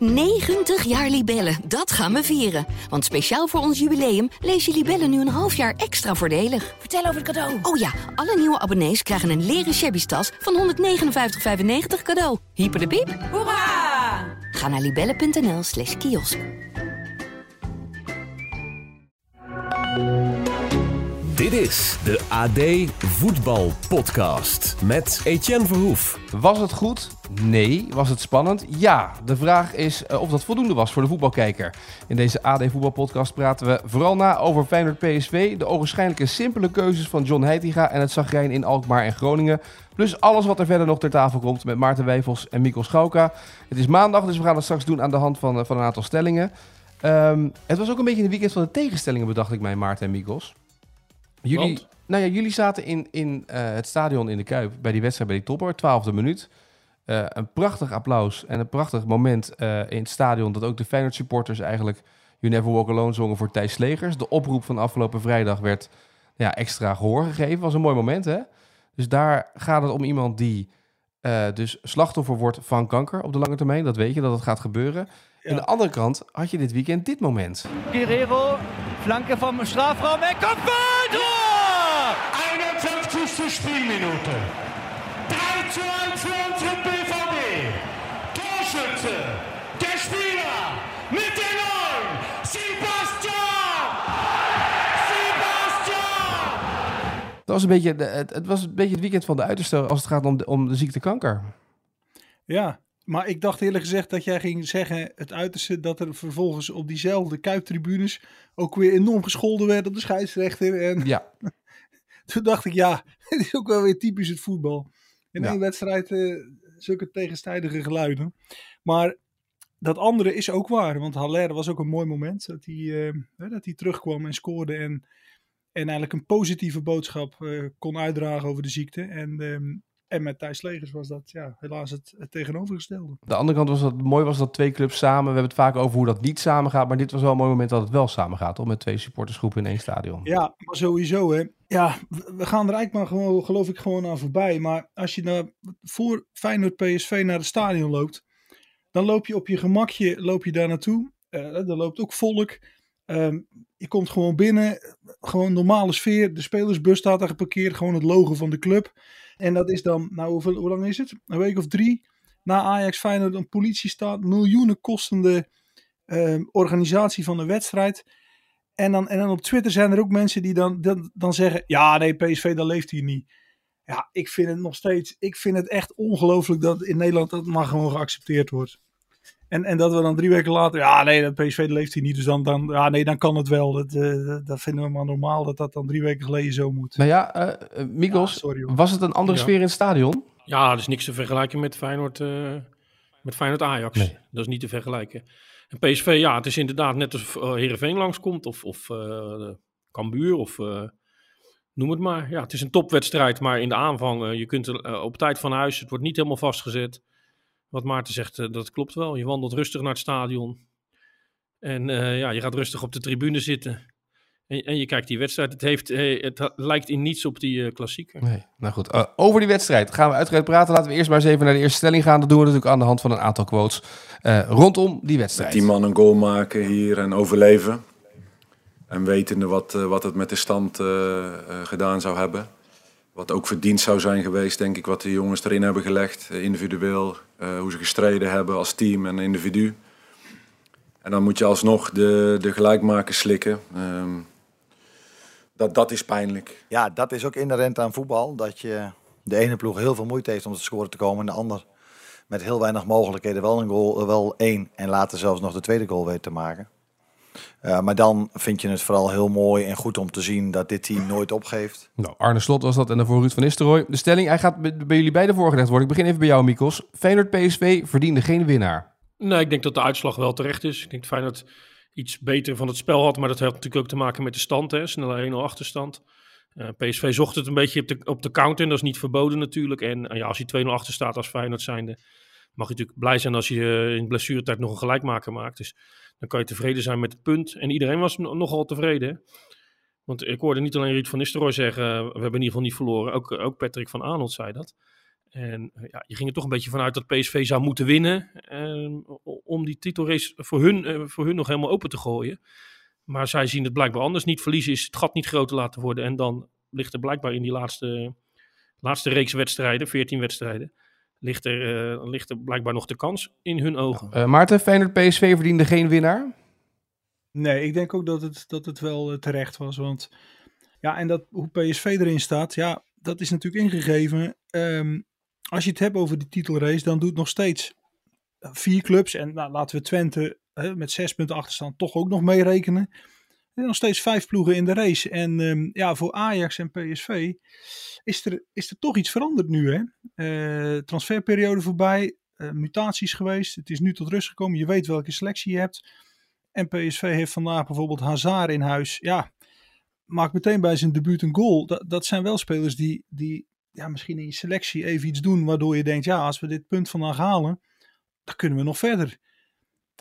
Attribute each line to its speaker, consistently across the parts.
Speaker 1: 90 jaar Libellen, dat gaan we vieren. Want speciaal voor ons jubileum lees je Libellen nu een half jaar extra voordelig. Vertel over het cadeau. Oh ja, alle nieuwe abonnees krijgen een leren shabby tas van 159,95 cadeau. Hyper de piep.
Speaker 2: Hoera!
Speaker 1: Ga naar libellen.nl slash kiosk.
Speaker 3: Dit is de AD Voetbal Podcast met Etienne Verhoef.
Speaker 4: Was het goed? Nee. Was het spannend? Ja. De vraag is uh, of dat voldoende was voor de voetbalkijker. In deze AD Voetbal Podcast praten we vooral na over Feyenoord PSV, de ogenschijnlijke simpele keuzes van John Heitinga en het zagrijn in Alkmaar en Groningen. Plus alles wat er verder nog ter tafel komt met Maarten Wijfels en Mikkel Schauka. Het is maandag, dus we gaan het straks doen aan de hand van, uh, van een aantal stellingen. Um, het was ook een beetje een weekend van de tegenstellingen, bedacht ik mij, Maarten en Mikkels. Jullie, nou ja, jullie zaten in, in uh, het stadion in de Kuip bij die wedstrijd bij die topper, twaalfde minuut. Uh, een prachtig applaus en een prachtig moment uh, in het stadion dat ook de Feyenoord supporters eigenlijk You Never Walk Alone zongen voor Thijs Slegers. De oproep van afgelopen vrijdag werd ja, extra gehoor gegeven. Was een mooi moment, hè? Dus daar gaat het om iemand die dus slachtoffer wordt van kanker op de lange termijn. Dat weet je, dat het gaat gebeuren. Ja. Aan de andere kant had je dit weekend dit moment.
Speaker 5: Guerrero, flanke vom Strafraum, en Kopfball, Tor!
Speaker 6: 51. Spielminute. 3 zu 1 für unsere BVB. Torschütze, der Spieler mit der 9, Sebastian! Sebastian!
Speaker 4: Dat was een beetje, het, het was een beetje het weekend van de uiterste als het gaat om de, om de ziekte kanker.
Speaker 7: Ja, maar ik dacht eerlijk gezegd dat jij ging zeggen het uiterste dat er vervolgens op diezelfde kuiptribunes ook weer enorm gescholden werd op de scheidsrechter. En
Speaker 4: ja.
Speaker 7: toen dacht ik, ja, het is ook wel weer typisch het voetbal. In één wedstrijd uh, zulke tegenstrijdige geluiden. Maar dat andere is ook waar, want Haller was ook een mooi moment dat hij, uh, dat hij terugkwam en scoorde en, en eigenlijk een positieve boodschap uh, kon uitdragen over de ziekte. En um, en met Thijs Legers was dat ja, helaas het, het tegenovergestelde.
Speaker 4: De andere kant was dat mooi was dat twee clubs samen. We hebben het vaak over hoe dat niet samen gaat. Maar dit was wel een mooi moment dat het wel samen gaat. Om met twee supportersgroepen in één stadion.
Speaker 7: Ja, maar sowieso hè. Ja, we gaan er eigenlijk maar gewoon, geloof ik, gewoon aan voorbij. Maar als je nou voor Feyenoord PSV naar het stadion loopt. Dan loop je op je gemakje loop je daar naartoe. Uh, loopt ook volk. Um, je komt gewoon binnen. Gewoon normale sfeer. De spelersbus staat daar geparkeerd. Gewoon het logo van de club. En dat is dan, nou hoeveel, hoe lang is het? Een week of drie na Ajax Feyenoord een politiestaat, miljoenen kostende uh, organisatie van de wedstrijd. En dan, en dan op Twitter zijn er ook mensen die dan, dan, dan zeggen, ja nee PSV dat leeft hier niet. Ja, ik vind het nog steeds, ik vind het echt ongelooflijk dat in Nederland dat maar gewoon geaccepteerd wordt. En, en dat we dan drie weken later, ja nee, dat PSV leeft hier niet, dus dan, dan, ja, nee, dan kan het wel. Dat, uh, dat vinden we maar normaal dat dat dan drie weken geleden zo moet.
Speaker 4: Nou ja, uh, Mikos, ja, sorry, was het een andere ja. sfeer in het stadion?
Speaker 8: Ja, dat is niks te vergelijken met Feyenoord, uh, met Feyenoord Ajax. Nee. Dat is niet te vergelijken. En PSV, ja, het is inderdaad net als uh, Heerenveen langskomt of, of uh, Cambuur of noem het maar. Ja, het is een topwedstrijd, maar in de aanvang, je kunt er op tijd van huis, het wordt niet helemaal vastgezet wat Maarten zegt, dat klopt wel. Je wandelt rustig naar het stadion. En ja, je gaat rustig op de tribune zitten. En, en je kijkt die wedstrijd. Het, heeft, uh, het lijkt in niets op die klassieker.
Speaker 4: Nee, nou goed. over die wedstrijd gaan we uitgebreid praten. Laten we eerst maar eens even naar de eerste stelling gaan. Dat doen we natuurlijk aan de hand van een aantal quotes rondom die wedstrijd.
Speaker 9: Met die man een goal maken hier en overleven. En wetende wat, wat het met de stand gedaan zou hebben. Wat ook verdiend zou zijn geweest, denk ik, wat de jongens erin hebben gelegd. Individueel, uh, hoe ze gestreden hebben als team en individu. En dan moet je alsnog de, de gelijkmakers slikken. Um, dat, dat is pijnlijk.
Speaker 10: Ja, dat is ook inherent aan voetbal. Dat je de ene ploeg heel veel moeite heeft om te scoren te komen. En de ander met heel weinig mogelijkheden wel een goal, wel één. En later zelfs nog de tweede goal weet te maken. Uh, maar dan vind je het vooral heel mooi en goed om te zien dat dit team nooit opgeeft.
Speaker 4: Nou, Arne Slot was dat en daarvoor Ruud van Nistelrooy. De stelling, hij gaat bij jullie beiden voorgelegd worden. Ik begin even bij jou, Mikos. Feyenoord PSV verdiende geen winnaar.
Speaker 8: Nee, ik denk dat de uitslag wel terecht is. Ik denk dat Feyenoord iets beter van het spel had, maar dat had natuurlijk ook te maken met de stand. Hè? Snelle 1-0 achterstand. Uh, PSV zocht het een beetje op de, op de counter en dat is niet verboden natuurlijk. En uh, ja, als je 2-0 achter staat als Feyenoord zijnde, mag je natuurlijk blij zijn als je in blessuretijd nog een gelijkmaker maakt. Dus dan kan je tevreden zijn met het punt. En iedereen was nogal tevreden. Want ik hoorde niet alleen Riet van Nistelrooy zeggen, we hebben in ieder geval niet verloren. Ook, ook Patrick van Arnold zei dat. En ja, je ging er toch een beetje vanuit dat PSV zou moeten winnen. om die titelrace voor hun, eh, voor hun nog helemaal open te gooien. Maar zij zien het blijkbaar anders. Niet verliezen is het gat niet groter laten worden. En dan ligt er blijkbaar in die laatste, laatste reeks wedstrijden, 14 wedstrijden, ligt er, eh, ligt er blijkbaar nog de kans in hun ogen.
Speaker 4: Eh, Maarten, Feyenoord PSV verdiende geen winnaar.
Speaker 7: Nee, ik denk ook dat het, dat het wel eh, terecht was. Want ja, en dat, hoe PSV erin staat, ja, dat is natuurlijk ingegeven. Ehm, als je het hebt over die titelrace, dan doet nog steeds vier clubs. En nou, laten we Twente hè, met zes punten achterstand toch ook nog meerekenen. Er nog steeds vijf ploegen in de race. En ehm, ja, voor Ajax en PSV is er, is er toch iets veranderd nu. Hè? Eh, transferperiode voorbij, eh, mutaties geweest. Het is nu tot rust gekomen. Je weet welke selectie je hebt. En PSV heeft vandaag bijvoorbeeld Hazard in huis. Ja, maakt meteen bij zijn debuut een goal. Dat, dat zijn wel spelers die, die ja, misschien in je selectie even iets doen. Waardoor je denkt, ja, als we dit punt vandaag halen, dan kunnen we nog verder.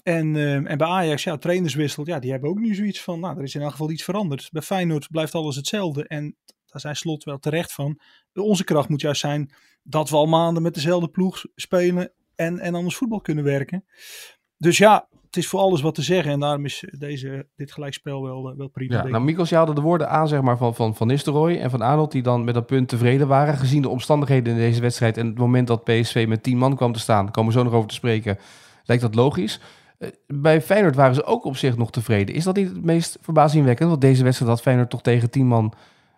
Speaker 7: En, eh, en bij Ajax, ja, trainerswissel, ja, die hebben ook nu zoiets van, nou, er is in elk geval iets veranderd. Bij Feyenoord blijft alles hetzelfde. En daar zijn Slot wel terecht van. Onze kracht moet juist zijn dat we al maanden met dezelfde ploeg spelen en, en anders voetbal kunnen werken. Dus ja, het is voor alles wat te zeggen. En daarom is deze, dit gelijkspel wel, eh, wel prima.
Speaker 4: Ja, nou,
Speaker 7: ik.
Speaker 4: Mikos, je haalde de woorden aan zeg maar, van, van Van Nistelrooy en van Arnold, die dan met dat punt tevreden waren. Gezien de omstandigheden in deze wedstrijd en het moment dat PSV met 10 man kwam te staan, komen we zo nog over te spreken, lijkt dat logisch. Eh, Bij Feyenoord waren ze ook op zich nog tevreden. Is dat niet het meest verbazingwekkend? Want deze wedstrijd had Feyenoord toch tegen 10 man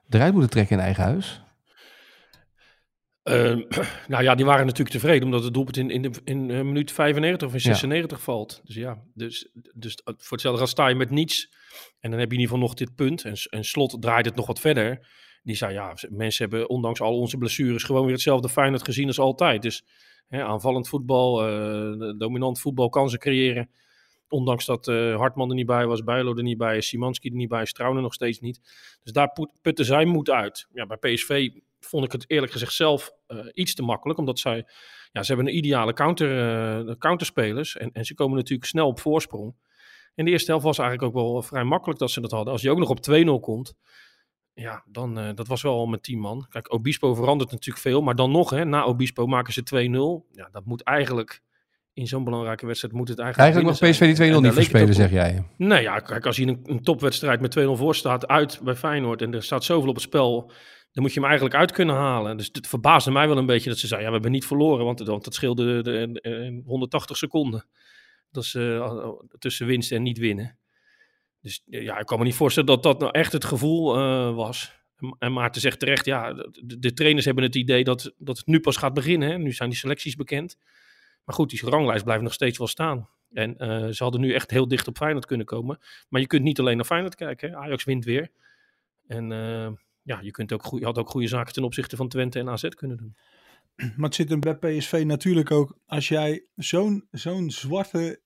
Speaker 4: eruit moeten trekken in eigen huis.
Speaker 8: Ehm, nou ja, die waren natuurlijk tevreden omdat het doelpunt in, in, de, in eh, minuut 95 of in
Speaker 4: Ja.
Speaker 8: 96 valt. Dus ja, dus, dus voor hetzelfde sta je met niets. En dan heb je in ieder geval nog dit punt. En, en Slot draait het nog wat verder. Die zei, ja, mensen hebben ondanks al onze blessures gewoon weer hetzelfde Feyenoord gezien als altijd. Dus hè, aanvallend voetbal, eh, dominant voetbal, kansen creëren. Ondanks dat eh, Hartman er niet bij was, Bijlo er niet bij is, Simanski er niet bij is, Trouwen nog steeds niet. Dus daar put- putten zij moed uit. Ja, bij PSV vond ik het eerlijk gezegd zelf eh, iets te makkelijk. Omdat zij, ja, ze hebben een ideale counter, eh, counterspelers. En, en ze komen natuurlijk snel op voorsprong. En de eerste helft was eigenlijk ook wel vrij makkelijk dat ze dat hadden. Als je ook nog op 2-0 komt, ja, dan eh, dat was wel al met 10 man. Kijk, Obispo verandert natuurlijk veel. Maar dan nog, hè, na Obispo maken ze 2-0. Ja, dat moet eigenlijk... In zo'n belangrijke wedstrijd moet het eigenlijk...
Speaker 4: Eigenlijk mag PSV die 2-0
Speaker 8: zijn. En
Speaker 4: niet verspelen, zeg jij.
Speaker 8: Nee, ja, kijk, als je in een, een topwedstrijd met 2-0 voor staat uit bij Feyenoord en er staat zoveel op het spel, dan moet je hem eigenlijk uit kunnen halen. Dus het verbaasde mij wel een beetje dat ze zei, ja, we hebben niet verloren, want, dat scheelde de, de- de- 180 seconden. Dat is eh, tussen winst en niet winnen. Dus eh, ja, ik kan me niet voorstellen dat dat nou echt het gevoel eh, was. En- En Maarten zegt terecht, ja, de, de trainers hebben het idee dat, dat het nu pas gaat beginnen. Hè. Nu zijn die selecties bekend. Maar goed, die ranglijst blijft nog steeds wel staan. En eh, ze hadden nu echt heel dicht op Feyenoord kunnen komen. Maar je kunt niet alleen naar Feyenoord kijken. Hè. Ajax wint weer. En eh, ja, je, kunt ook je had ook goede zaken ten opzichte van Twente en AZ kunnen doen.
Speaker 7: Maar het zit hem bij PSV natuurlijk ook. Als jij zo'n zo'n zwarte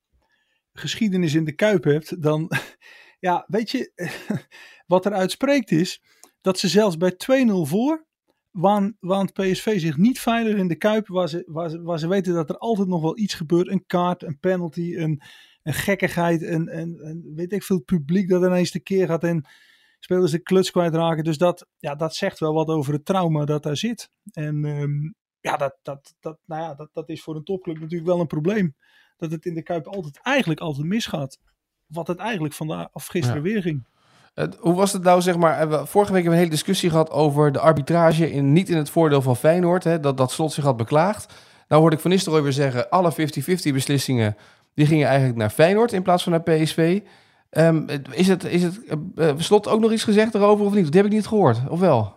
Speaker 7: geschiedenis in de kuip hebt, dan ja, weet je, wat eruit spreekt is dat ze zelfs bij 2-0 voor waan, waant PSV zich niet veilig in de kuip, waar ze, waar, ze, waar ze weten dat er altijd nog wel iets gebeurt. Een kaart, een penalty, een, een gekkigheid, een, een, weet ik veel publiek dat ineens de keer gaat en spelers de kluts kwijtraken. Dus dat, ja, dat zegt wel wat over het trauma dat daar zit. En ehm, ja, dat, dat, dat, nou ja dat, dat is voor een topclub natuurlijk wel een probleem. Dat het in de Kuip altijd, eigenlijk altijd misgaat. Wat het eigenlijk vandaag of gisteren
Speaker 4: Ja.
Speaker 7: weer ging.
Speaker 4: Hoe was het nou, zeg maar, eh, we- vorige week hebben we een hele discussie gehad over de arbitrage, in, niet in het voordeel van Feyenoord, hè, dat, dat Slot zich had beklaagd. Nou hoorde ik Van Nistelrooy weer zeggen, alle 50-50 beslissingen, die gingen eigenlijk naar Feyenoord in plaats van naar PSV. Ehm, is het, is het eh, eh, Slot ook nog iets gezegd daarover of niet? Die heb ik niet gehoord, of wel?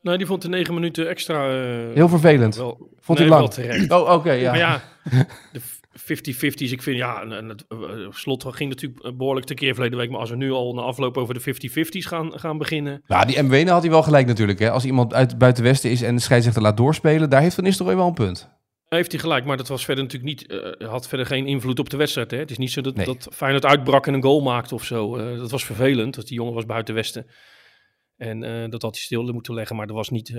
Speaker 8: Nou, die vond de negen minuten extra... eh,
Speaker 4: Heel vervelend.
Speaker 8: Wel,
Speaker 4: Vond
Speaker 8: nee,
Speaker 4: hij
Speaker 8: wel
Speaker 4: lang?
Speaker 8: terecht.
Speaker 4: Oh, oké, ja.
Speaker 8: Maar ja, de 50-50's, ik vind ja, en- het slot ging natuurlijk behoorlijk tekeer verleden week. Maar als we nu al na afloop over de 50-50's gaan, gaan beginnen.
Speaker 4: Nou, die MWN had hij wel gelijk natuurlijk. Hè? Als iemand uit buiten Westen is en de scheidsrechter laat doorspelen, daar heeft Van Nistelrooy wel een punt.
Speaker 8: Heeft hij gelijk, maar dat was verder natuurlijk niet, eh, had verder geen invloed op de wedstrijd. Hè? Het is niet zo dat,
Speaker 4: Nee.
Speaker 8: dat Feyenoord uitbrak en een goal maakte of zo. Eh, dat was vervelend, dat die jongen was buiten Westen. En eh, dat had hij stil moeten leggen, maar er was niet, eh,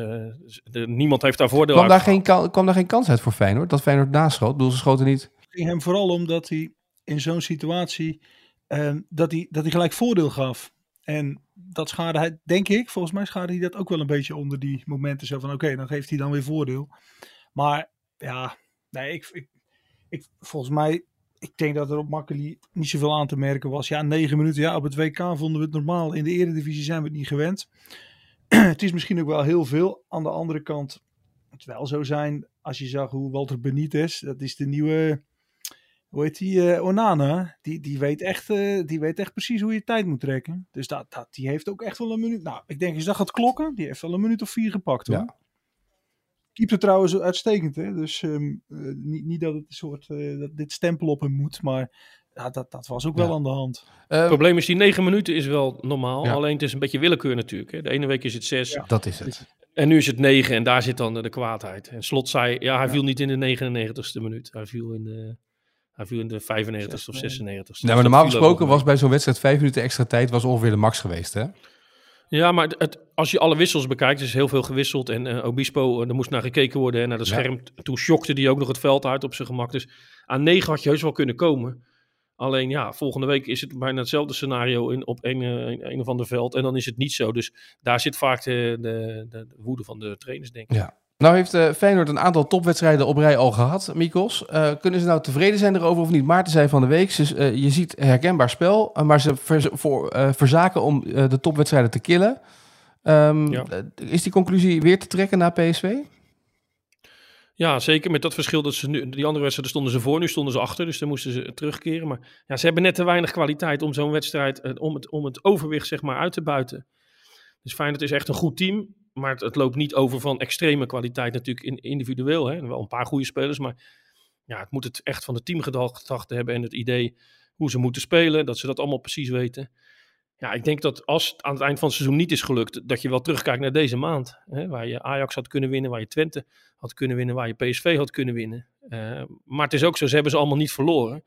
Speaker 8: de- niemand heeft daar voordeel
Speaker 4: Kwam daar, geen, kwam daar geen kans uit voor Feyenoord? Dat Feyenoord naschoot? Ik bedoel, ze schoten niet...
Speaker 7: Het ging hem vooral om dat hij in zo'n situatie ehm, dat, hij, dat hij gelijk voordeel gaf. En dat schade hij, denk ik, volgens mij schade hij dat ook wel een beetje onder die momenten. Zo van oké, dan geeft hij dan weer voordeel. Maar ja, nee, ik, ik, ik, volgens mij ik denk dat er op Makkeli niet zoveel aan te merken was. Ja, negen minuten. Ja, op het WK vonden we het normaal. In de Eredivisie zijn we het niet gewend. het is misschien ook wel heel veel. Aan de andere kant, het wel zo zijn. Als je zag hoe Walter Benitez, dat is de nieuwe hoe heet die, uh, Onana, die, die, weet echt, uh, die weet echt precies hoe je tijd moet trekken. Dus dat, dat, die heeft ook echt wel een minuut. Nou, ik denk, je zag het klokken, die heeft wel een minuut of vier gepakt hoor. Ja. Keept het trouwens uitstekend, hè? dus um, uh, niet, niet dat het een soort, dat dit stempel op hem moet, maar ja, dat, dat was ook wel aan de hand.
Speaker 8: het probleem is, die negen minuten is wel normaal, ja. alleen het is een beetje willekeur natuurlijk. Hè? De ene week is het zes.
Speaker 4: Ja. Dat is het.
Speaker 8: En nu is het negen en daar zit dan de kwaadheid. En Slot zei, ja, hij viel niet in de 99ste minuut, hij viel in de... Hij viel in de 95 of 96
Speaker 4: Nou, maar normaal gesproken was bij zo'n wedstrijd vijf minuten extra tijd was ongeveer de max geweest, hè?
Speaker 8: Ja, maar het, als je alle wissels bekijkt, is heel veel gewisseld. En uh, Obispo, uh, er moest naar gekeken worden. En naar de scherm, ja. toen shockte hij ook nog het veld uit op zijn gemak. Dus aan 9 had je heus wel kunnen komen. Alleen ja, volgende week is het bijna hetzelfde scenario in, op een, een, een of ander veld. En dan is het niet zo. Dus daar zit vaak de, de, de woede van de trainers, denk ik.
Speaker 4: Ja. Nou heeft uh, Feyenoord een aantal topwedstrijden op rij al gehad, Mikos. Uh, kunnen ze nou tevreden zijn erover of niet? Maarten zei van de week, ze, uh, je ziet herkenbaar spel, maar ze ver, voor, verzaken om de topwedstrijden te killen. Um, ja. Is die conclusie weer te trekken naar PSV?
Speaker 8: Ja, zeker met dat verschil dat ze nu, die andere wedstrijden stonden ze voor, nu stonden ze achter, dus dan moesten ze terugkeren. Maar ja, ze hebben net te weinig kwaliteit om zo'n wedstrijd, om het, om het overwicht zeg maar uit te buiten. Dus Feyenoord is echt een goed team, maar het, loopt niet over van extreme kwaliteit natuurlijk in, individueel. Hè. Wel een paar goede spelers, maar ja, het moet het echt van de teamgedachte hebben en het idee hoe ze moeten spelen, dat ze dat allemaal precies weten. Ja, ik denk dat als het aan het eind van het seizoen niet is gelukt, dat je wel terugkijkt naar deze maand. Hè, waar je Ajax had kunnen winnen, waar je Twente had kunnen winnen, waar je PSV had kunnen winnen. Uh, maar het is ook zo, ze hebben ze allemaal niet verloren.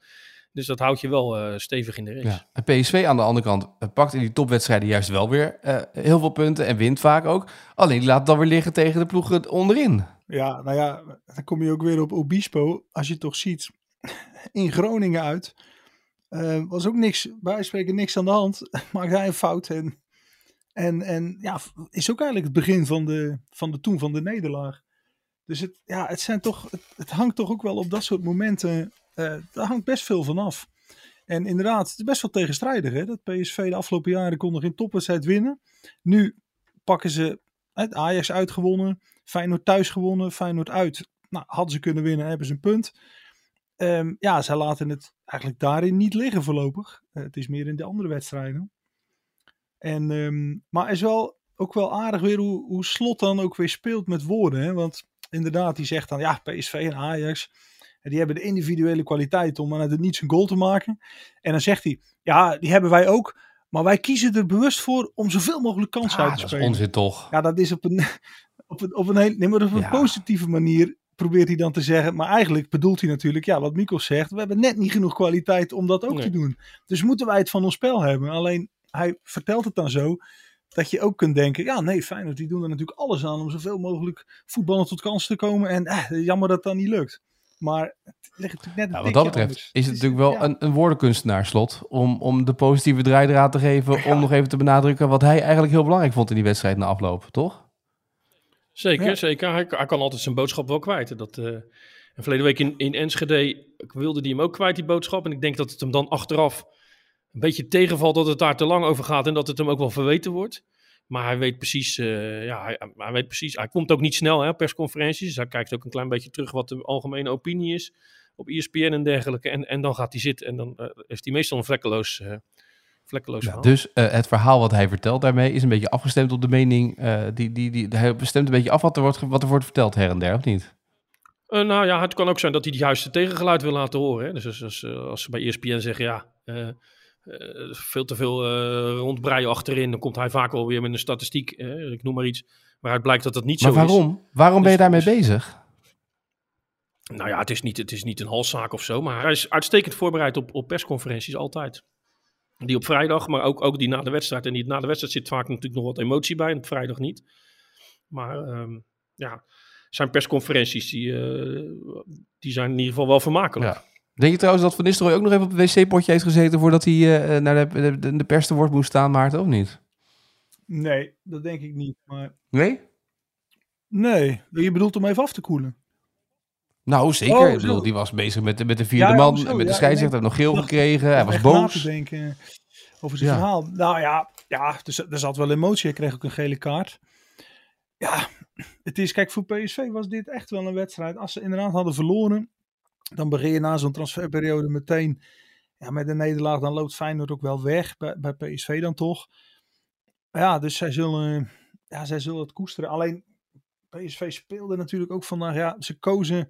Speaker 8: Dus dat houdt je wel uh, stevig in de race.
Speaker 4: Ja. En PSV aan de andere kant pakt in die topwedstrijden juist wel weer uh, heel veel punten en wint vaak ook. Alleen die laat dan weer liggen tegen de ploegen onderin.
Speaker 7: Ja, nou ja, dan kom je ook weer op Obispo. Als je toch ziet, in Groningen uit, uh, was ook niks, bij spreken niks aan de hand. Maakte hij een fout en, en, en ja, is ook eigenlijk het begin van de, van de toen van de nederlaag. Dus het, ja, het, zijn toch, het, het hangt toch ook wel op dat soort momenten uh, daar hangt best veel van af. En inderdaad, het is best wel tegenstrijdig. Hè? Dat PSV de afgelopen jaren kon nog in topwedstrijd winnen. Nu pakken ze het Ajax uitgewonnen, Feyenoord thuis gewonnen, Feyenoord uit. Nou, hadden ze kunnen winnen, hebben ze een punt. Um, ja, zij laten het eigenlijk daarin niet liggen voorlopig. Uh, het is meer in de andere wedstrijden. En, um, maar is wel ook wel aardig weer hoe, hoe Slot dan ook weer speelt met woorden. Hè? Want inderdaad, die zegt dan ja, PSV en Ajax die hebben de individuele kwaliteit om uit het niets een goal te maken. En dan zegt hij, ja, die hebben wij ook. Maar wij kiezen er bewust voor om zoveel mogelijk kansen
Speaker 4: ah,
Speaker 7: uit te spelen.
Speaker 4: Dat is onzin toch?
Speaker 7: Ja, dat is op een, op een, op een, heel, nee, maar op een ja. positieve manier probeert hij dan te zeggen. Maar eigenlijk bedoelt hij natuurlijk, ja, wat Mikkel zegt. We hebben net niet genoeg kwaliteit om dat ook nee. te doen. Dus moeten wij het van ons spel hebben. Alleen, hij vertelt het dan zo dat je ook kunt denken, ja nee, Feyenoord die doen er natuurlijk alles aan om zoveel mogelijk voetballen tot kansen te komen. En eh, jammer dat dat niet lukt. Maar het ligt natuurlijk net een
Speaker 4: ja, Wat dat betreft
Speaker 7: anders.
Speaker 4: is het natuurlijk wel ja. een, een woordenkunstenaar slot. Om, om de positieve draaidraad te geven. Ja. Om nog even te benadrukken wat hij eigenlijk heel belangrijk vond in die wedstrijd na afloop, toch?
Speaker 8: Zeker, zeker. Hij, hij, kan altijd zijn boodschap wel kwijt. Dat, uh, en verleden week in, in Enschede wilde hij hem ook kwijt, die boodschap. En ik denk dat het hem dan achteraf een beetje tegenvalt dat het daar te lang over gaat. En dat het hem ook wel verweten wordt. Maar hij weet precies, uh, ja, hij, hij, weet precies. Hij komt ook niet snel hè, persconferenties. Dus hij kijkt ook een klein beetje terug wat de algemene opinie is op ESPN en dergelijke. En, en dan gaat hij zitten en dan uh, heeft hij meestal een vlekkeloos, uh, vlekkeloos verhaal.
Speaker 4: Dus het verhaal wat hij vertelt daarmee is een beetje afgestemd op de mening. die, die, die, hij stemt een beetje af wat er wordt, wat er wordt verteld her en der, of niet?
Speaker 8: Nou ja, het kan ook zijn dat hij het juiste tegengeluid wil laten horen. Hè? Dus als, als, als, ze bij ESPN zeggen, ja, uh, uh, veel te veel uh, rondbreien achterin, dan komt hij vaak wel weer met een statistiek, ik noem maar iets, waaruit blijkt dat dat niet
Speaker 4: maar
Speaker 8: zo
Speaker 4: waarom?
Speaker 8: is.
Speaker 4: Waarom
Speaker 8: Dus-
Speaker 4: ben je daarmee bezig?
Speaker 8: Nou ja, het is, niet, het is niet een halszaak of zo, maar hij is uitstekend voorbereid op, op persconferenties, altijd. Die op vrijdag, maar ook, ook die na de wedstrijd. En die na de wedstrijd zit vaak natuurlijk nog wat emotie bij, en op vrijdag niet. Maar um, ja, zijn persconferenties, die, uh, die zijn in ieder geval wel vermakelijk.
Speaker 4: Ja. Denk je trouwens dat Van Nistelrooy ook nog even op het wc-potje heeft gezeten voordat hij uh, naar de, de, de, pers te woord moest staan, Maarten, of niet?
Speaker 7: Nee, dat denk ik niet. Maar...
Speaker 4: Nee?
Speaker 7: Nee, je bedoelt om even af te koelen.
Speaker 4: Nou, zeker.
Speaker 7: Oh,
Speaker 4: ik bedoel, die was bezig met de, met de vierde
Speaker 7: Ja,
Speaker 4: man.
Speaker 7: zo,
Speaker 4: met de
Speaker 7: ja,
Speaker 4: scheidsrechter.
Speaker 7: nee.
Speaker 4: heeft nog geel gekregen. Hij was boos.
Speaker 7: denken over zijn
Speaker 4: Ja.
Speaker 7: verhaal. Nou ja, ja dus, er zat wel emotie. Hij kreeg ook een gele kaart. Ja, het is, kijk, voor PSV was dit echt wel een wedstrijd. Als ze inderdaad hadden verloren, dan begin je na zo'n transferperiode meteen ja, met een nederlaag. Dan loopt Feyenoord ook wel weg bij, bij PSV dan toch. Ja, dus zij zullen, ja, zij zullen het koesteren. Alleen PSV speelde natuurlijk ook vandaag. Ja, ze kozen,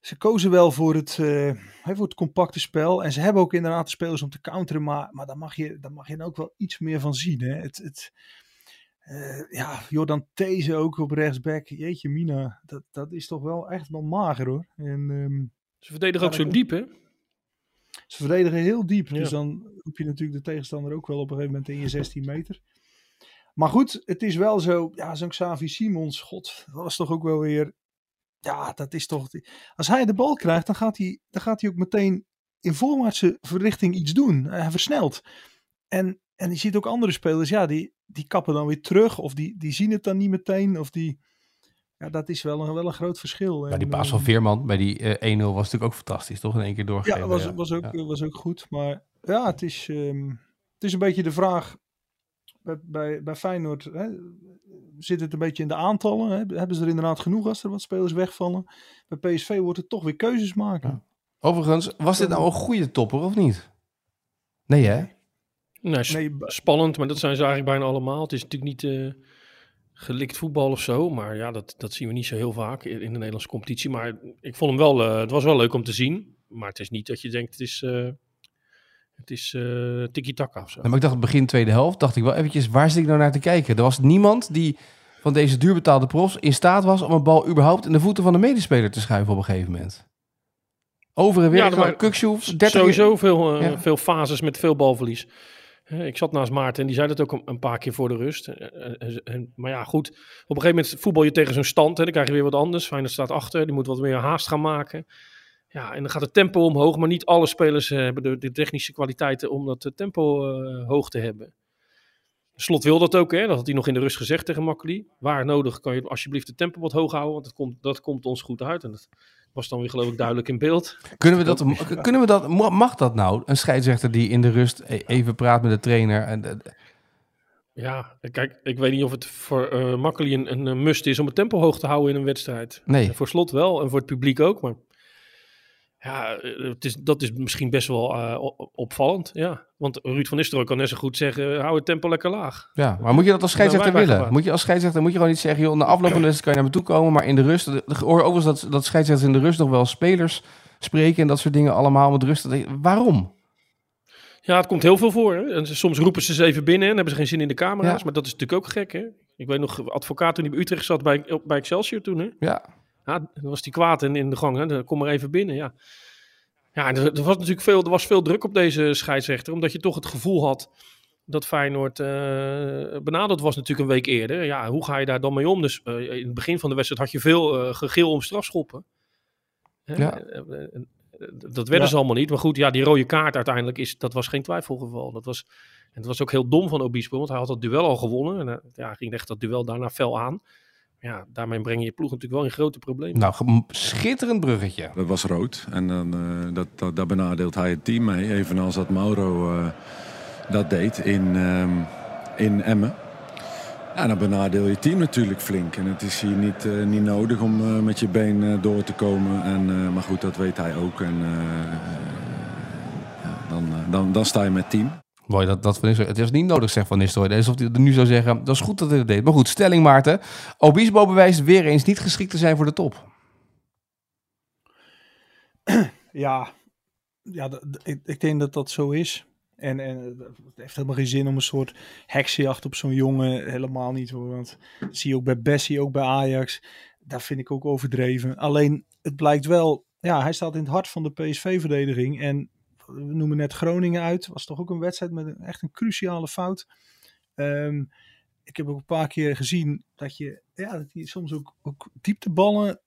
Speaker 7: ze kozen wel voor het, hè, voor het compacte spel. En ze hebben ook inderdaad de spelers om te counteren. Maar, maar daar, mag je, daar mag je ook wel iets meer van zien. Hè. Het, het, eh, ja, Jordan These ook op rechtsback. Jeetje mina, dat, dat is toch wel echt wel mager hoor. En, ehm,
Speaker 8: Ze verdedigen ook zo diep, hè?
Speaker 7: ze verdedigen heel diep.
Speaker 8: Ja.
Speaker 7: Dus dan roep je natuurlijk de tegenstander ook wel op een gegeven moment in je 16 meter. Maar goed, het is wel zo. Ja, zo'n Xavi Simons, god, dat was toch ook wel weer. Ja, dat is toch. Als hij de bal krijgt, dan gaat hij, dan gaat hij ook meteen in voorwaartse richting iets doen. Hij versnelt. En, en je ziet ook andere spelers, ja, die, die kappen dan weer terug. Of die, die zien het dan niet meteen. Of die. Ja, dat is wel een, wel een groot verschil.
Speaker 4: Ja, die paas van
Speaker 7: eh,
Speaker 4: Veerman bij die eh 1-0 was natuurlijk ook fantastisch, toch? In één keer doorgegeven.
Speaker 7: ja, was, was, ook,
Speaker 4: Ja.
Speaker 7: was ook goed. Maar ja, het is, ehm, het is een beetje de vraag bij, bij, bij Feyenoord. Hè, zit het een beetje in de aantallen? Hè? Hebben ze er inderdaad genoeg als er wat spelers wegvallen? Bij PSV wordt het toch weer keuzes maken.
Speaker 4: Overigens, was dit nou een goede topper of niet? Nee, hè?
Speaker 8: Nee, s-
Speaker 7: Nee,
Speaker 8: spannend, maar dat zijn ze eigenlijk bijna allemaal. Het is natuurlijk niet eh, gelikt voetbal of zo, maar ja, dat, dat zien we niet zo heel vaak in, in de Nederlandse competitie. Maar ik vond hem wel, eh, het was wel leuk om te zien, maar het is niet dat je denkt, het is, eh het is eh tiki-taka of zo.
Speaker 4: Nou, maar ik dacht begin tweede helft, dacht ik wel eventjes, waar zit ik nou naar te kijken? Er was niemand die van deze duurbetaalde profs in staat was om een bal überhaupt in de voeten van de medespeler te schuiven op een gegeven moment. Over en weer,
Speaker 8: Ja,
Speaker 4: Kukshoef, 30
Speaker 8: Sowieso veel,
Speaker 4: Ja.
Speaker 8: veel fases met veel balverlies. Eh, Ik zat naast Maarten en die zei dat ook een- paar keer voor de rust. Eh, eh, en- Maar ja, goed. Op een gegeven moment voetbal je tegen zo'n stand. Hè, dan krijg je weer wat anders. Feyenoord staat achter. Die moet wat meer haast gaan maken. Ja, en dan gaat het tempo omhoog. Maar niet alle spelers eh, hebben de, de technische kwaliteiten om dat eh, tempo eh, hoog te hebben. Slot wil dat ook, hè? dat had hij nog in de rust gezegd tegen Makkeli. Waar nodig kan je alsjeblieft het tempo wat hoog houden, want dat komt, dat komt ons goed uit. En dat was dan weer geloof ik duidelijk in beeld.
Speaker 4: Kunnen we dat, kunnen we dat, ma- mag dat nou? Een scheidsrechter die in de rust e- even praat met de trainer. En, eh,
Speaker 8: Ja, kijk, ik weet niet of het voor eh Makkeli een, een, een must is om het tempo hoog te houden in een wedstrijd.
Speaker 4: nee,
Speaker 8: En voor slot wel en voor het publiek ook. Maar ja, eh, het is, dat is misschien best wel eh, opvallend. Ja. Want Ruud van Nistelrooy kan net zo goed zeggen, hou het tempo lekker laag.
Speaker 4: ja. Maar moet je dat als scheidsrechter willen? Moet je als scheidsrechter moet je gewoon niet zeggen, joh, na afloop van de wedstrijd kan je naar me toe komen, maar in de rust, ik hoor eens dat, dat scheidsrechters in de rust nog wel spelers spreken en dat soort dingen allemaal met rust. Waarom?
Speaker 8: Ja, het komt heel veel voor. Hè? En soms roepen ze ze even binnen en hebben ze geen zin in de camera's.
Speaker 4: Ja.
Speaker 8: Maar dat is natuurlijk ook gek. Hè? Ik weet nog, advocaat toen hij bij Utrecht zat bij, bij Excelsior toen. Hè?
Speaker 4: Ja,
Speaker 8: Dan was hij kwaad in, in de gang. Hè? Dan Kom maar even binnen. Ja, ja er, er was natuurlijk veel, er was veel druk op deze scheidsrechter. Omdat je toch het gevoel had dat Feyenoord eh benaderd was natuurlijk een week eerder. Ja, hoe ga je daar dan mee om? Dus eh, in het begin van de wedstrijd had je veel eh gegil om strafschoppen. Hè?
Speaker 4: Ja.
Speaker 8: Dat werden
Speaker 7: Ja.
Speaker 8: ze allemaal niet. Maar goed, ja, die rode kaart uiteindelijk, is, dat was geen twijfelgeval. Dat was, en het was ook heel dom van Obispo, want hij had dat duel al gewonnen. En ja, ging echt dat duel daarna fel aan. Ja, daarmee breng je je ploeg natuurlijk wel in grote problemen.
Speaker 4: nou, schitterend bruggetje.
Speaker 9: Dat was rood. En dan, eh, dat, dat, daar benadeelt hij het team mee. Evenals dat Mauro eh, dat deed in, ehm, in Emmen. Ja, dan benadeel je team natuurlijk flink. En het is hier niet, eh, niet nodig om met je been door te komen. En, eh, maar goed, dat weet hij ook. En eh, ja, dan, dan, dan sta je met team.
Speaker 4: Mooi, dat, dat van Nistelrooy. Het is niet nodig, zegt Van Nistelrooy. Alsof hij nu zou zeggen, dat is goed dat hij dat deed. Maar goed, stelling Maarten. Obispo bewijst weer eens niet geschikt te zijn voor de top.
Speaker 7: Ja, ja ik, ik denk dat dat zo is. En, en het heeft helemaal geen zin om een soort heksenjacht op zo'n jongen. Helemaal niet hoor. Want zie je ook bij Bessie, ook bij Ajax. Daar vind ik ook overdreven. Alleen, het blijkt wel... Ja, hij staat in het hart van de PSV-verdediging. En we noemen net Groningen uit. Was toch ook een wedstrijd met een, echt een cruciale fout. Ehm, ik heb ook een paar keer gezien dat je... Ja, dat soms ook, ook diepteballen...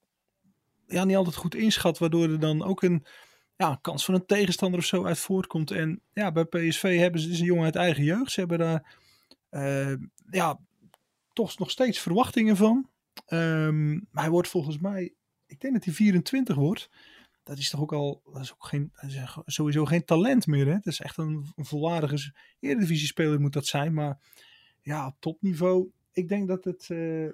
Speaker 7: Ja, niet altijd goed inschat. Waardoor er dan ook een ja, kans van een tegenstander of zo uit voortkomt. En ja, bij PSV hebben ze, is een jongen uit eigen jeugd. Ze hebben daar eh, ja, toch nog steeds verwachtingen van. Ehm, maar hij wordt volgens mij ik denk dat hij 24 wordt. Dat is toch ook al, dat is ook geen, is sowieso geen talent meer. Hè? Dat is echt een, een volwaardige Eredivisie-speler moet dat zijn. Maar ja, op topniveau, ik denk dat het, uh,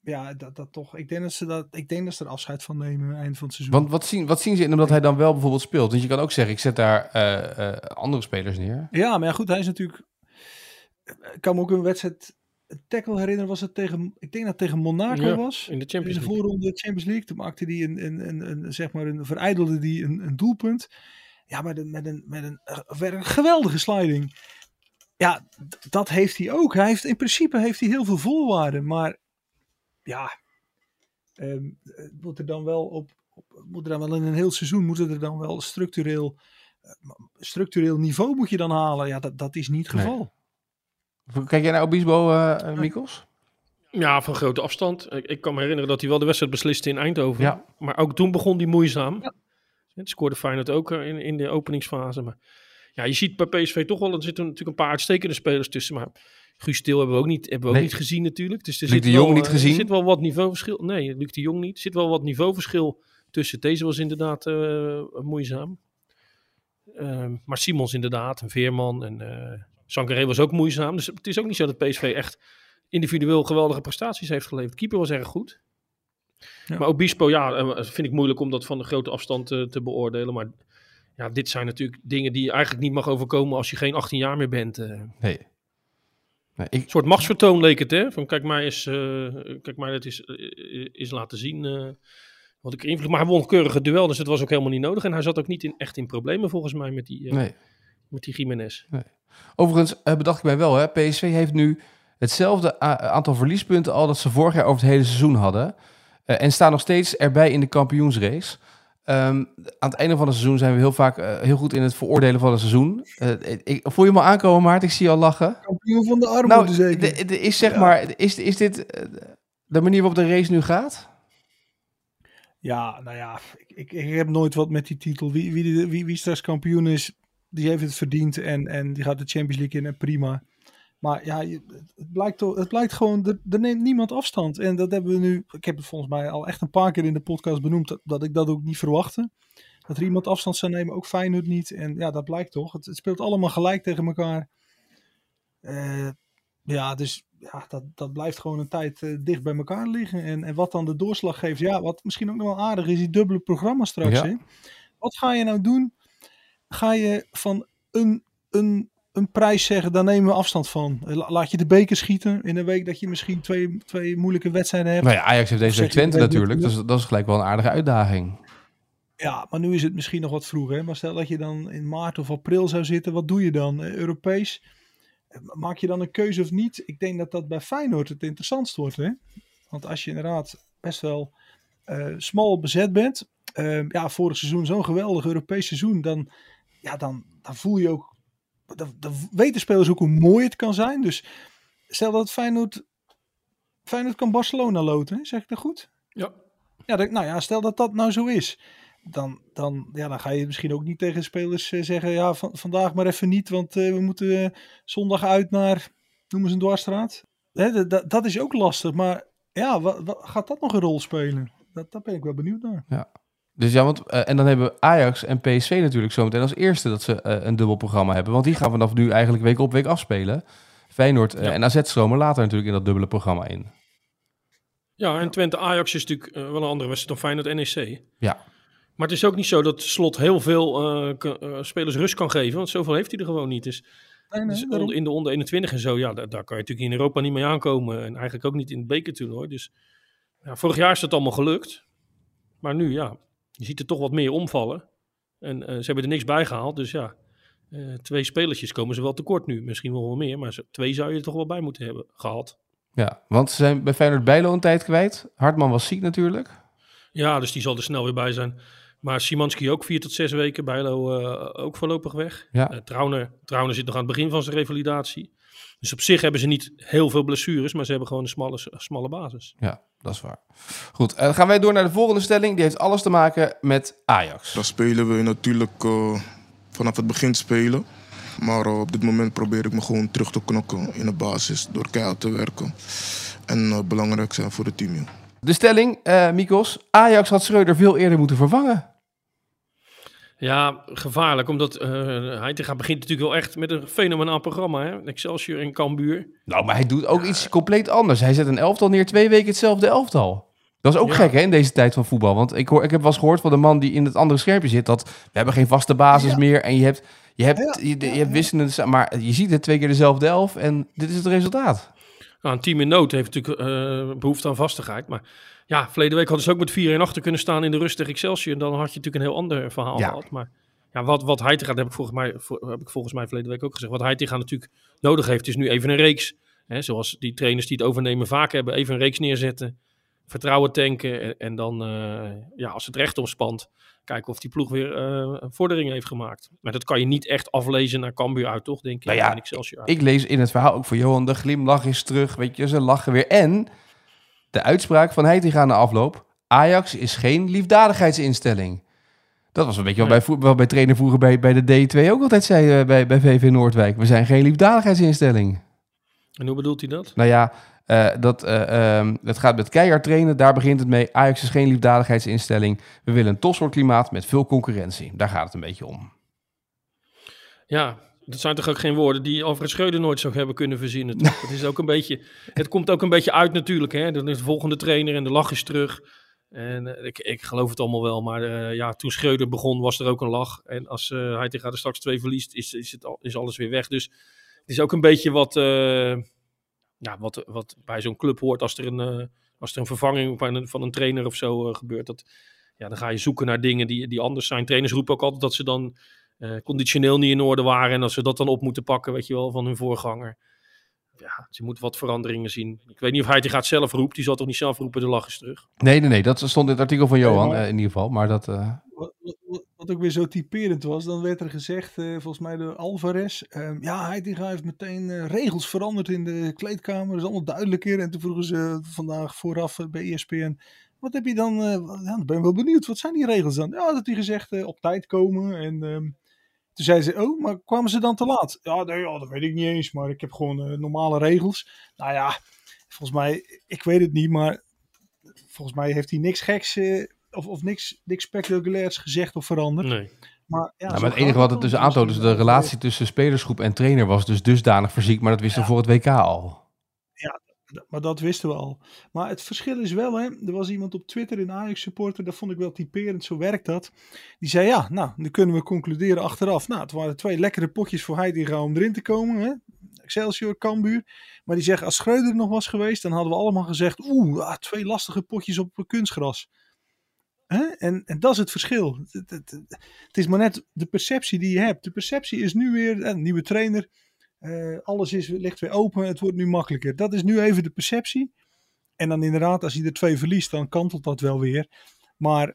Speaker 7: ja, dat, dat toch, ik denk dat ze dat, ik denk dat ze er afscheid van nemen eind van het seizoen.
Speaker 4: Want wat zien, wat zien ze in omdat hij dan wel bijvoorbeeld speelt? Want je kan ook zeggen, ik zet daar uh, uh, andere spelers neer.
Speaker 7: Ja, maar ja, goed, hij is natuurlijk, kan me ook een wedstrijd tackle herinneren, was het tegen, ik denk dat het tegen Monaco
Speaker 8: Ja,
Speaker 7: was.
Speaker 8: in de Champions
Speaker 7: in de
Speaker 8: League.
Speaker 7: voorronde Champions League. Toen maakte hij een, een, een, een, zeg maar een, verijdelde die een, een doelpunt. Ja, met een, met een, met een, weer een geweldige sliding. Ja, dat heeft hij ook. Hij heeft, in principe heeft hij heel veel voorwaarden. Maar ja, eh, moet er dan wel op, op, moet er dan wel in een heel seizoen, moet er dan wel structureel, eh, structureel niveau moet je dan halen. Ja, dat, dat is niet het
Speaker 4: Nee. Kijk jij naar Obispo, eh eh, Mikkels?
Speaker 8: Ja, van grote afstand. Ik, ik kan me herinneren dat hij wel de wedstrijd besliste in Eindhoven.
Speaker 4: Ja.
Speaker 8: Maar ook toen begon hij moeizaam. Het scoorde Feyenoord ook eh, in, in de openingsfase. Maar ja, je ziet bij PSV toch wel, er zitten natuurlijk een paar uitstekende spelers tussen. Maar Guus Stil hebben we ook niet, hebben we ook
Speaker 4: Nee.
Speaker 8: niet gezien natuurlijk. Dus er
Speaker 4: Luc
Speaker 8: zit
Speaker 4: de Jong
Speaker 8: wel,
Speaker 4: niet
Speaker 8: eh,
Speaker 4: gezien?
Speaker 8: Er zit wel wat niveauverschil. Nee, Luc de Jong niet. Er zit wel wat niveauverschil tussen. Deze was inderdaad eh, moeizaam. Ehm, maar Simons inderdaad, en Veerman en eh Sankaré was ook moeizaam. Dus het is ook niet zo dat PSV echt individueel geweldige prestaties heeft geleverd. Keeper was erg goed.
Speaker 7: Ja.
Speaker 8: Maar Obispo, ja, eh, vind ik moeilijk om dat van de grote afstand eh, te beoordelen. Maar ja, dit zijn natuurlijk dingen die je eigenlijk niet mag overkomen als je geen 18 jaar meer bent. eh.
Speaker 4: Nee. nee ik,
Speaker 8: Een soort machtsvertoon leek het, hè? Van kijk mij eens, eh, kijk mij dat is, is laten zien eh, wat ik invloed. Maar hij won keurig het duel, dus het was ook helemaal niet nodig. En hij zat ook niet in, echt in problemen volgens mij met die,
Speaker 4: nee.
Speaker 8: Met die Jiménez.
Speaker 4: Overigens eh, bedacht ik mij wel, hè, PSV heeft nu hetzelfde aantal verliespunten al dat ze vorig jaar over het hele seizoen hadden. Eh, en staan nog steeds erbij in de kampioensrace. Ehm, aan het einde van het seizoen zijn we heel vaak eh, heel goed in het veroordelen van het seizoen. Eh, ik, voel je me aankomen, Maart? Ik zie je al lachen.
Speaker 7: Kampioen van de armoede
Speaker 4: Nou,
Speaker 7: zeker.
Speaker 4: de- de- is zeg
Speaker 7: Ja.
Speaker 4: maar, is, is dit de manier waarop de race nu gaat?
Speaker 7: Ja, nou ja, ik, ik, ik heb nooit wat met die titel. Wie, wie, wie, wie straks kampioen is, die heeft het verdiend en, en die gaat de Champions League in en prima. Maar ja, het blijkt, toch- het blijkt gewoon, er, er neemt niemand afstand. En dat hebben we nu, ik heb het volgens mij al echt een paar keer in de podcast benoemd, dat, dat ik dat ook niet verwachtte. Dat er iemand afstand zou nemen, ook Feyenoord niet. En ja, dat blijkt toch. Het, het speelt allemaal gelijk tegen elkaar. Eh, ja, dus ja, dat, dat blijft gewoon een tijd eh, dicht bij elkaar liggen. En, en wat dan de doorslag geeft, ja, wat misschien ook nog wel aardig is, die dubbele programma straks.
Speaker 4: Ja.
Speaker 7: Hè? Wat ga je nou doen? Ga je van een, een, een prijs zeggen, daar nemen we afstand van. La- Laat je de beker schieten in een week dat je misschien twee, twee moeilijke wedstrijden hebt.
Speaker 4: Nou ja, Ajax heeft deze week Twente
Speaker 7: dat
Speaker 4: natuurlijk. Dus dat is gelijk wel een aardige uitdaging.
Speaker 7: Ja, maar nu is het misschien nog wat vroeg. Hè? Maar stel dat je dan in maart of april zou zitten, wat doe je dan? Eh, Europees? Eh, Maak je dan een keuze of niet? Ik denk dat dat bij Feyenoord het interessantst wordt. Hè? Want als je inderdaad best wel eh, smal bezet bent. ja, vorig seizoen zo'n geweldig Europees seizoen. Dan, ja, dan, dan voel je ook... Dan, dan weten spelers ook hoe mooi het kan zijn. Dus stel dat Feyenoord... Feyenoord kan Barcelona loten, zeg ik dat goed?
Speaker 8: Ja.
Speaker 7: Ja, dat- nou ja, stel dat dat nou zo is. Dan, dan, ja, dan ga je misschien ook niet tegen spelers eh, zeggen: ja, van, vandaag maar even niet, want eh, we moeten eh, zondag uit naar, noem eens een dwarsstraat. Hè, dat- is ook lastig, maar ja, wat, wat, gaat dat nog een rol spelen? Dat, daar ben ik wel benieuwd naar.
Speaker 4: Dus ja, want, eh, en dan hebben Ajax en PSV natuurlijk zometeen als eerste dat ze eh, een dubbel programma hebben. Want die gaan vanaf nu eigenlijk week op week afspelen. Feyenoord eh,
Speaker 8: Ja.
Speaker 4: en AZ stromen later natuurlijk in dat dubbele programma in.
Speaker 8: Ja, en Twente-Ajax is natuurlijk wel een andere wedstrijd dan Feyenoord-NEC.
Speaker 4: Ja.
Speaker 8: Maar het is ook niet zo dat Slot heel veel spelers rust kan geven. Want zoveel heeft hij er gewoon niet. Dus,
Speaker 7: Nee, nee,
Speaker 8: dus in de onder 21 en zo, ja, daar, daar kan je natuurlijk in Europa niet mee aankomen. En eigenlijk ook niet in het bekertoernooi. Dus ja, vorig jaar is dat allemaal gelukt. Maar nu, ja, je ziet er toch wat meer omvallen. En eh, ze hebben er niks bij gehaald. Dus ja, eh, twee spelertjes komen ze wel tekort nu. Misschien wel wel meer, maar twee zou je er toch wel bij moeten hebben gehad.
Speaker 4: Ja, want ze zijn bij Feyenoord Bijlo een tijd kwijt. Hartman was ziek natuurlijk.
Speaker 8: Ja, dus die zal er snel weer bij zijn. Maar Simanski ook vier tot zes weken. Bijlo eh, ook voorlopig weg.
Speaker 4: Ja.
Speaker 8: Eh, Trauner, Trauner zit nog aan het begin van zijn revalidatie. Dus op zich hebben ze niet heel veel blessures, maar ze hebben gewoon een smalle, smalle basis.
Speaker 4: Ja, dat is waar. Goed, eh, dan gaan wij door naar de volgende stelling. Die heeft alles te maken met Ajax.
Speaker 2: Dan spelen we natuurlijk eh, vanaf het begin spelen. Maar eh, op dit moment probeer ik me gewoon terug te knokken in de basis door keihard te werken. En belangrijk zijn voor het team. joh.
Speaker 4: De stelling, Mikos. Ajax had Schreuder veel eerder moeten vervangen.
Speaker 8: Ja, gevaarlijk, omdat eh Heitinga begint natuurlijk wel echt met een fenomenaal programma. Hè? Excelsior en Cambuur.
Speaker 4: Nou, maar hij doet ook iets compleet anders. Hij zet een elftal neer, twee weken hetzelfde elftal. Dat is ook
Speaker 8: Ja.
Speaker 4: gek hè, in deze tijd van voetbal. Want ik, hoor, ik heb wel eens gehoord van de man die in het andere schermpje zit... dat we hebben geen vaste basis meer en je hebt, je hebt, je, je hebt wisselende... Maar je ziet het twee keer dezelfde elf en dit is het resultaat.
Speaker 8: Nou, een team in nood heeft natuurlijk eh, behoefte aan vastigheid. Maar ja, verleden week hadden ze ook met 4 en achter kunnen staan in de rust tegen Excelsior. En dan had je natuurlijk een heel ander verhaal
Speaker 4: Ja.
Speaker 8: gehad. Maar ja, wat, wat Heitinga, dat heb ik, volgens mij, voor- heb ik volgens mij verleden week ook gezegd. Wat Heitinga natuurlijk nodig heeft, is nu even een reeks. Hè, zoals die trainers die het overnemen vaak hebben. Even een reeks neerzetten, vertrouwen tanken. En, en dan, eh, ja, als het recht omspant, kijken of die ploeg weer eh vorderingen heeft gemaakt. Maar dat kan je niet echt aflezen naar Cambuur uit, toch? Denk ik.
Speaker 4: Nou ja,
Speaker 8: en Excelsior uit.
Speaker 4: Ik lees in het verhaal ook voor Johan, de glimlach is terug. Weet je, ze lachen weer. En de uitspraak van Heitinga na afloop. Ajax is geen liefdadigheidsinstelling. Dat was een beetje wat, bij, wat bij trainer vroeger bij, bij de D2 ook altijd zei eh, bij, bij VV Noordwijk. We zijn geen liefdadigheidsinstelling.
Speaker 8: En hoe bedoelt hij dat?
Speaker 4: Nou ja, eh, dat, eh, ehm, het gaat met keihard trainen. Daar begint het mee. Ajax is geen liefdadigheidsinstelling. We willen een topsportklimaat met veel concurrentie. Daar gaat het een beetje om.
Speaker 8: Ja, dat zijn toch ook geen woorden die Alfred Schreuder nooit zou hebben kunnen verzinnen. het, is ook een beetje, het komt ook een beetje uit natuurlijk. Hè? Dan is de volgende trainer en de lach is terug. En eh, ik, ik geloof het allemaal wel. Maar eh, ja, toen Schreuder begon was er ook een lach. En als eh hij tegen er straks twee verliest, is, is, het al, is alles weer weg. Dus het is ook een beetje wat, ja, wat, wat bij zo'n club hoort als er een, als er een vervanging van een, van een trainer of zo gebeurt. Dat, ja, dan ga je zoeken naar dingen die, die anders zijn. Trainers roepen ook altijd dat ze dan conditioneel niet in orde waren. En dat ze dat dan op moeten pakken, weet je wel, van hun voorganger. Ja, ze moeten wat veranderingen zien. Ik weet niet of hij het gaat zelf roept. Die zal toch niet zelf roepen, de lach is terug.
Speaker 4: Nee, nee, nee. Dat stond in het artikel van Johan
Speaker 7: maar-
Speaker 4: eh, in ieder geval. Maar dat... eh,
Speaker 7: Wat, wat, wat ook weer zo typerend was, dan werd er gezegd, eh, volgens mij door Alvarez, ehm, ja, Heitinga heeft meteen eh, regels veranderd in de kleedkamer, dat is allemaal duidelijker. En toen vroegen ze vandaag vooraf eh, bij ESPN, wat heb je dan, eh, ja, ik ben wel benieuwd, wat zijn die regels dan? Ja, dat hij gezegd eh, op tijd komen en... ehm, toen zei ze, oh, maar kwamen ze dan te laat? Ja, nee, ja, dat weet ik niet eens, maar ik heb gewoon eh, normale regels. Nou ja, volgens mij, ik weet het niet, maar volgens mij heeft hij niks geks eh, of, of niks, niks spectaculairs gezegd of veranderd.
Speaker 8: Nee.
Speaker 7: Maar, ja,
Speaker 4: nou, maar het enige wat het tussen
Speaker 7: Dus,
Speaker 4: aantoont is
Speaker 7: eh,
Speaker 4: de relatie tussen spelersgroep en trainer was dus dusdanig verziekt. Maar dat wisten we voor het WK al.
Speaker 7: Maar dat wisten we al. Maar het verschil is wel, hè. Er was iemand op Twitter, een Ajax supporter, dat vond ik wel typerend, zo werkt dat. Die zei, ja, nou, nu kunnen we concluderen achteraf. Nou, het waren twee lekkere potjes voor Heitinga om erin te komen, hè. Excelsior, Cambuur. Maar die zeggen, als Schreuder er nog was geweest, dan hadden we allemaal gezegd, oeh, twee lastige potjes op kunstgras. Hè? En, en dat is het verschil. Het, het, het- het is maar net de perceptie die je hebt. De perceptie is nu weer, een nieuwe trainer, eh, alles is, ligt weer open, het wordt nu makkelijker. Dat is nu even de perceptie. En dan inderdaad, als hij er twee verliest, dan kantelt dat wel weer. Maar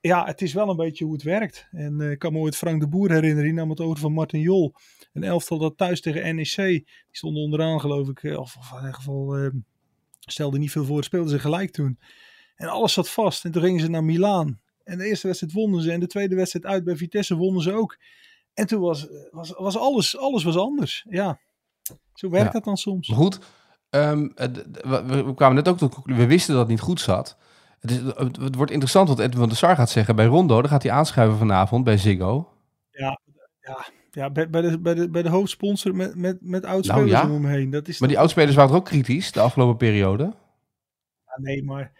Speaker 7: ja, het is wel een beetje hoe het werkt. En eh, ik kan me ooit Frank de Boer herinneren, die nam het over van Martin Jol. Een elftal dat thuis tegen NEC, die stond onderaan geloof ik, eh, of, in ieder geval eh, stelde niet veel voor, speelden ze gelijk toen. En alles zat vast. En toen gingen ze naar Milaan. En de eerste wedstrijd wonnen ze. En de tweede wedstrijd uit bij Vitesse wonnen ze ook. En toen was, was, was alles, alles was anders. Ja, zo werkt
Speaker 4: Ja.
Speaker 7: dat dan soms.
Speaker 4: Maar goed, ehm, we, kwamen net ook tot we wisten dat het niet goed zat. Het, is, het, het wordt interessant wat Edwin van der Sar gaat zeggen bij Rondo. Dan gaat hij aanschuiven vanavond bij Ziggo.
Speaker 7: Ja, ja, ja bij, bij, de, bij, de, bij de hoofdsponsor met, met, met oudspelers
Speaker 4: Nou ja.
Speaker 7: om hem heen. Dat is
Speaker 4: Maar die oudspelers waren ook kritisch de afgelopen periode.
Speaker 7: Ja, nee, maar,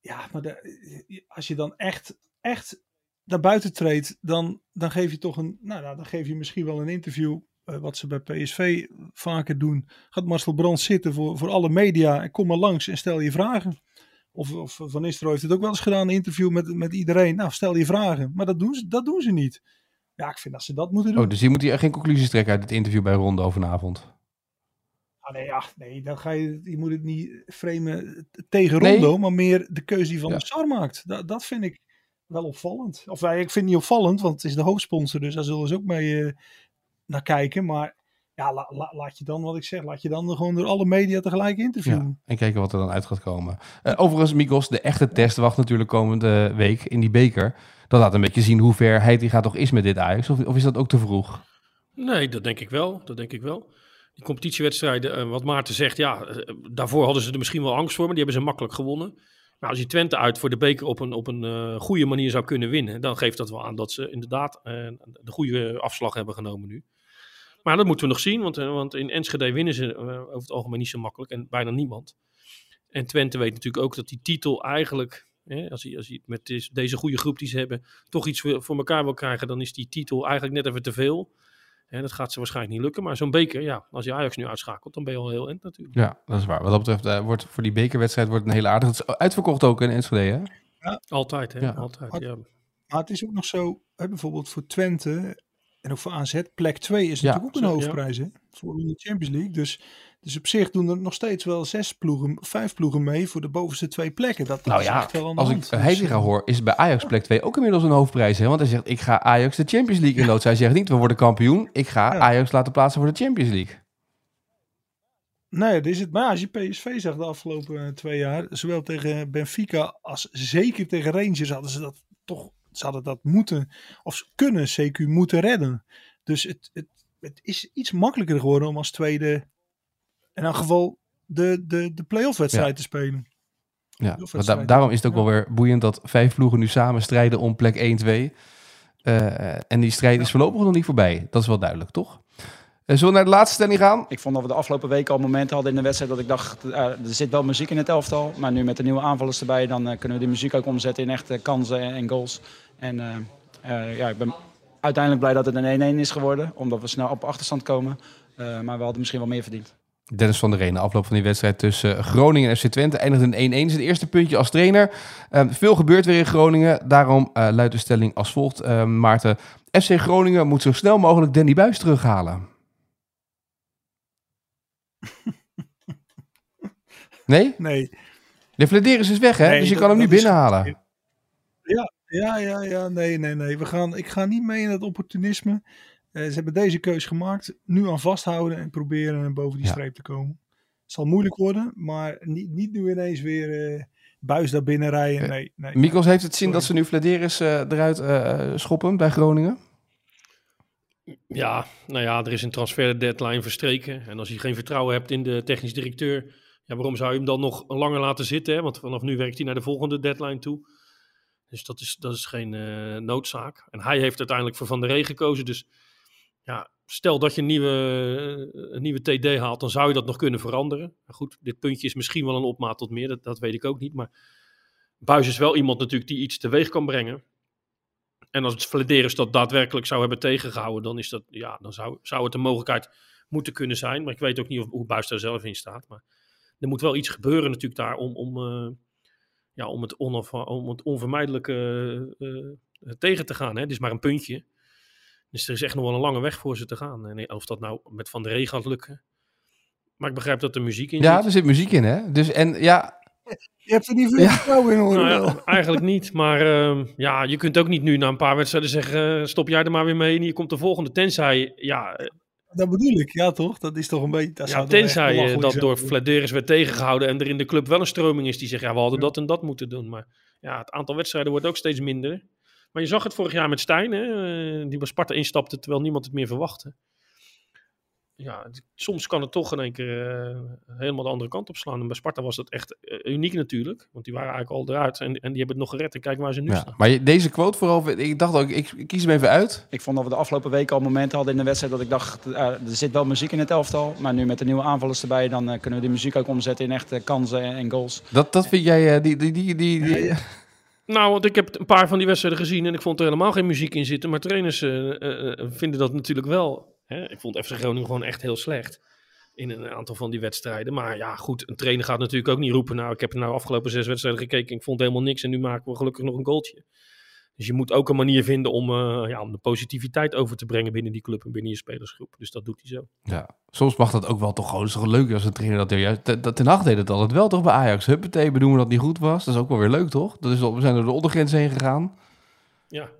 Speaker 7: ja, maar de- als je dan echt, echt naar buiten treedt, dan, dan geef je toch een, nou, nou, dan geef je misschien wel een interview, eh, wat ze bij PSV vaker doen. Gaat Marcel Brands zitten voor, voor alle media en kom maar langs en stel je vragen. Of, of Van Nistelrooy heeft het ook wel eens gedaan, een interview met, met iedereen. Nou, stel je vragen. Maar dat doen, ze, dat doen ze niet. Ja, ik vind dat ze dat moeten doen.
Speaker 4: Oh, dus hier moet hij geen conclusies trekken uit het interview bij Rondo vanavond.
Speaker 7: Ah, nee, ach, nee, dan ga je, je moet het niet framen tegen
Speaker 4: Nee.
Speaker 7: Rondo, maar meer de keuze die Van
Speaker 4: Ja.
Speaker 7: Sar maakt. Dat, dat vind ik wel opvallend. Of nee, ik vind het niet opvallend, want het is de hoofdsponsor, dus daar zullen ze ook mee eh, naar kijken. Maar ja, la- la- laat je dan, wat ik zeg, laat je dan gewoon door alle media tegelijk interviewen.
Speaker 4: Ja, en kijken wat er dan uit gaat komen. Eh, overigens, Mikos, de echte test wacht natuurlijk komende week in die beker. Dat laat een beetje zien hoe ver hij die gaat toch is met dit Ajax. Of, of is dat ook te vroeg?
Speaker 8: Nee, dat denk ik wel. Dat denk ik wel. Die competitiewedstrijden, eh, wat Maarten zegt, ja, daarvoor hadden ze er misschien wel angst voor, maar die hebben ze makkelijk gewonnen. Maar als je Twente uit voor de beker op een, op een eh, goede manier zou kunnen winnen, dan geeft dat wel aan dat ze inderdaad eh, de goede afslag hebben genomen nu. Maar dat moeten we nog zien, want, eh, want in Enschede winnen ze over het algemeen niet zo makkelijk en bijna niemand. En Twente weet natuurlijk ook dat die titel eigenlijk, hè, als hij als hij met deze goede groep die ze hebben, toch iets voor elkaar wil krijgen, dan is die titel eigenlijk net even te veel. En dat gaat ze waarschijnlijk niet lukken. Maar zo'n beker, ja, als je Ajax nu uitschakelt, dan ben je al heel eind natuurlijk.
Speaker 4: Ja, dat is waar. Wat dat betreft eh, wordt voor die bekerwedstrijd wordt een hele aardige. Het is uitverkocht ook in Enschede, hè?
Speaker 8: Altijd, hè?
Speaker 4: Ja.
Speaker 8: Altijd, ja.
Speaker 7: Maar het is ook nog zo, hè, bijvoorbeeld voor Twente en ook voor AZ, plek 2 is
Speaker 4: Ja,
Speaker 7: natuurlijk ook een
Speaker 8: zo, ja.
Speaker 7: hoofdprijs hè, voor de Champions League. Dus, dus op zich doen er nog steeds wel zes ploegen, vijf ploegen mee voor de bovenste twee plekken. Dat, dat
Speaker 4: Nou
Speaker 7: is
Speaker 4: ja,
Speaker 7: echt wel aan de
Speaker 4: als
Speaker 7: hand.
Speaker 4: ik Heitinga hoor, is bij Ajax plek 2 ook inmiddels een hoofdprijs. Hè? Want hij zegt, ik ga Ajax de Champions League in. Hij zegt niet, we worden kampioen. Ik ga
Speaker 7: Ja.
Speaker 4: Ajax laten plaatsen voor de Champions League.
Speaker 7: Nee, dit is het. Maar als je PSV zag de afgelopen eh, twee jaar, zowel tegen Benfica als zeker tegen Rangers hadden ze dat toch, ze hadden dat moeten, of kunnen CQ moeten redden. Dus het, het, het is iets makkelijker geworden om als tweede, in elk geval, de, de, de play-off wedstrijd
Speaker 4: Ja.
Speaker 7: te spelen.
Speaker 4: Ja, maar da- daarom is het ook
Speaker 7: Ja.
Speaker 4: wel weer boeiend dat vijf ploegen nu samen strijden om plek 1-2. Eh, en die strijd is voorlopig nog niet voorbij. Dat is wel duidelijk, toch? Eh, zullen we naar de laatste stelling gaan?
Speaker 11: Ik vond dat we de afgelopen weken al momenten hadden in de wedstrijd dat ik dacht, eh, er zit wel muziek in het elftal. Maar nu met de nieuwe aanvallers erbij, dan kunnen we die muziek ook omzetten in echte kansen en, en goals. En eh, eh, ja, ik ben uiteindelijk blij dat het een 1-1 is geworden, omdat we snel op achterstand komen. Eh, maar we hadden misschien wel meer verdiend.
Speaker 4: Dennis van der Reen, de afloop van die wedstrijd tussen Groningen en FC Twente eindigde in 1-1. Zijn eerste puntje als trainer. Eh, veel gebeurt weer in Groningen. Daarom eh, luidt de stelling als volgt. Eh, Maarten, FC Groningen moet zo snel mogelijk Danny Buis terughalen. Nee?
Speaker 7: Nee.
Speaker 4: De Vladeris is weg, hè?
Speaker 7: Nee,
Speaker 4: dus je
Speaker 7: dat-
Speaker 4: kan hem nu
Speaker 7: is-
Speaker 4: binnenhalen.
Speaker 7: Ja, ja, ja, ja. Nee, nee, nee. We gaan, ik ga niet mee in het opportunisme. Eh, ze hebben deze keus gemaakt. Nu aan vasthouden en proberen boven die
Speaker 4: Ja.
Speaker 7: streep te komen. Het zal moeilijk worden, maar niet, niet nu ineens weer eh, buis daar binnen rijden. Nee, nee.
Speaker 4: Mikos heeft het zin
Speaker 7: Sorry.
Speaker 4: dat ze nu Vladeris eh, eruit eh, schoppen bij Groningen?
Speaker 8: Ja, nou ja, er is een transfer deadline verstreken. En als je geen vertrouwen hebt in de technisch directeur, ja, waarom zou je hem dan nog langer laten zitten? Hè? Want vanaf nu werkt hij naar de volgende deadline toe. Dus dat is, dat is geen eh, noodzaak. En hij heeft uiteindelijk voor Van der Ree gekozen. Dus ja, stel dat je een nieuwe, een nieuwe TD haalt, dan zou je dat nog kunnen veranderen. Maar goed, dit puntje is misschien wel een opmaat tot meer, dat, weet ik ook niet. Maar Buis is wel iemand natuurlijk die iets teweeg kan brengen. En als het Vladeris dat daadwerkelijk zou hebben tegengehouden, dan, is dat, ja, dan zou, zou het een mogelijkheid moeten kunnen zijn. Maar ik weet ook niet of, hoe Buis daar zelf in staat. Maar er moet wel iets gebeuren natuurlijk daar om, om, eh, ja, om, het, om het onvermijdelijke eh, eh, tegen te gaan. Het is maar een puntje. Dus er is echt nog wel een lange weg voor ze te gaan. En of dat nou met Van der Ree gaat lukken. Maar ik begrijp dat er muziek in
Speaker 4: Ja,
Speaker 8: zit.
Speaker 4: er zit muziek in, hè? Dus, en ja,
Speaker 7: Je hebt er niet veel
Speaker 4: Ja.
Speaker 7: vertrouwen in, hoor.
Speaker 8: Nou
Speaker 7: wel.
Speaker 8: ja, eigenlijk niet. Maar ehm, ja, je kunt ook niet nu na een paar wedstrijden zeggen: eh, stop jij er maar weer mee en hier komt de volgende. Tenzij, ja, eh,
Speaker 7: Dat bedoel ik, ja toch? Dat is toch een beetje... Dat
Speaker 8: ja, tenzij eh, dat
Speaker 7: zijn.
Speaker 8: door Vladeris werd tegengehouden en er in de club wel een stroming is die zegt: ja, we hadden dat en dat moeten doen. Maar ja, het aantal wedstrijden wordt ook steeds minder. Maar je zag het vorig jaar met Stijn, hè, eh, die bij Sparta instapte terwijl niemand het meer verwachtte. Ja, soms kan het toch in één keer eh, helemaal de andere kant op slaan. En bij Sparta was dat echt eh, uniek natuurlijk. Want die waren eigenlijk al eruit en, en die hebben het nog gered. En kijk waar ze nu
Speaker 4: ja.
Speaker 8: staan.
Speaker 4: maar deze quote vooral, ik dacht ook, ik, ik kies hem even uit.
Speaker 11: Ik vond dat we de afgelopen weken al momenten hadden in de wedstrijd dat ik dacht, er zit wel muziek in het elftal. Maar nu met de nieuwe aanvallers erbij, dan kunnen we die muziek ook omzetten in echte kansen en, en goals.
Speaker 4: Dat, dat vind jij, die, die, die, die, die-
Speaker 8: Nou, want ik heb een paar van die wedstrijden gezien en ik vond er helemaal geen muziek in zitten. Maar trainers eh, eh, eh, vinden dat natuurlijk wel. Hè? Ik vond FC Groningen gewoon echt heel slecht in een aantal van die wedstrijden. Maar ja, goed, een trainer gaat natuurlijk ook niet roepen. Nou, ik heb nou afgelopen zes wedstrijden gekeken, ik vond helemaal niks en nu maken we gelukkig nog een goaltje. Dus je moet ook een manier vinden om, eh, ja, om de positiviteit over te brengen binnen die club en binnen je spelersgroep. Dus dat doet hij zo.
Speaker 4: Ja, soms mag dat ook wel toch gewoon. Het is toch leuk als een trainer dat juist. Ten, ten Hag deed het altijd wel toch bij Ajax. Huppatee, benoemen dat niet goed was. Dat is ook wel weer leuk toch? Dat is we zijn door de ondergrens heen gegaan.
Speaker 8: Ja.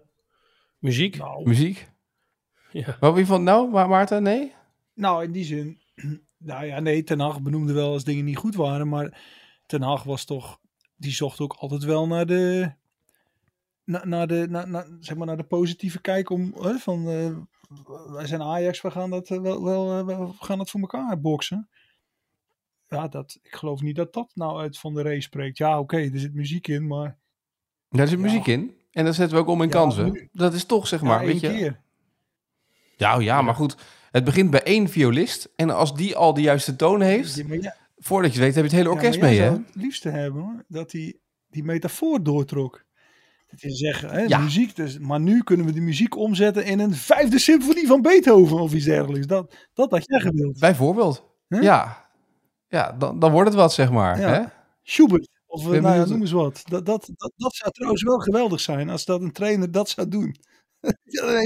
Speaker 8: Muziek?
Speaker 4: Muziek.
Speaker 8: Ja.
Speaker 4: Wat wie van nou, Ma- Maarten? Nee?
Speaker 7: Nou, in die zin. Nou ja, nee, Ten Hag benoemde wel als dingen niet goed waren. Maar Ten Hag was toch. Die zocht ook altijd wel naar de. Na- Naar de, zeg maar naar de positieve kijk om. Hè, van, eh, wij zijn Ajax, we gaan dat, eh, wel, wel, eh, we gaan dat voor elkaar boksen. ja, dat, ik geloof niet dat dat nou uit van de race spreekt. Ja, oké, er zit muziek in, maar...
Speaker 4: Daar zit muziek in. En dat zetten we ook om in
Speaker 7: Ja,
Speaker 4: kansen.
Speaker 7: nu-
Speaker 4: Dat is toch, zeg maar, weet je...
Speaker 7: keer.
Speaker 4: Oh ja, maar goed. Het begint bij één violist. En als die al de juiste toon heeft... Voordat je het weet heb je het hele orkest mee, hè?
Speaker 7: zou het liefste hebben hoor, dat hij die metafoor doortrok. Je zeggen, hè,
Speaker 4: Ja.
Speaker 7: muziek, dus, maar nu kunnen we die muziek omzetten in een vijfde symfonie van Beethoven of iets dergelijks. Dat, dat had jij gewild.
Speaker 4: Bijvoorbeeld.
Speaker 7: Huh?
Speaker 4: Ja. Ja, dan, dan wordt het wat, zeg maar.
Speaker 7: Ja.
Speaker 4: Hè?
Speaker 7: Schubert, of nou ja, noem eens wat. Dat, dat, dat, dat zou trouwens wel geweldig zijn als dat een trainer dat zou doen.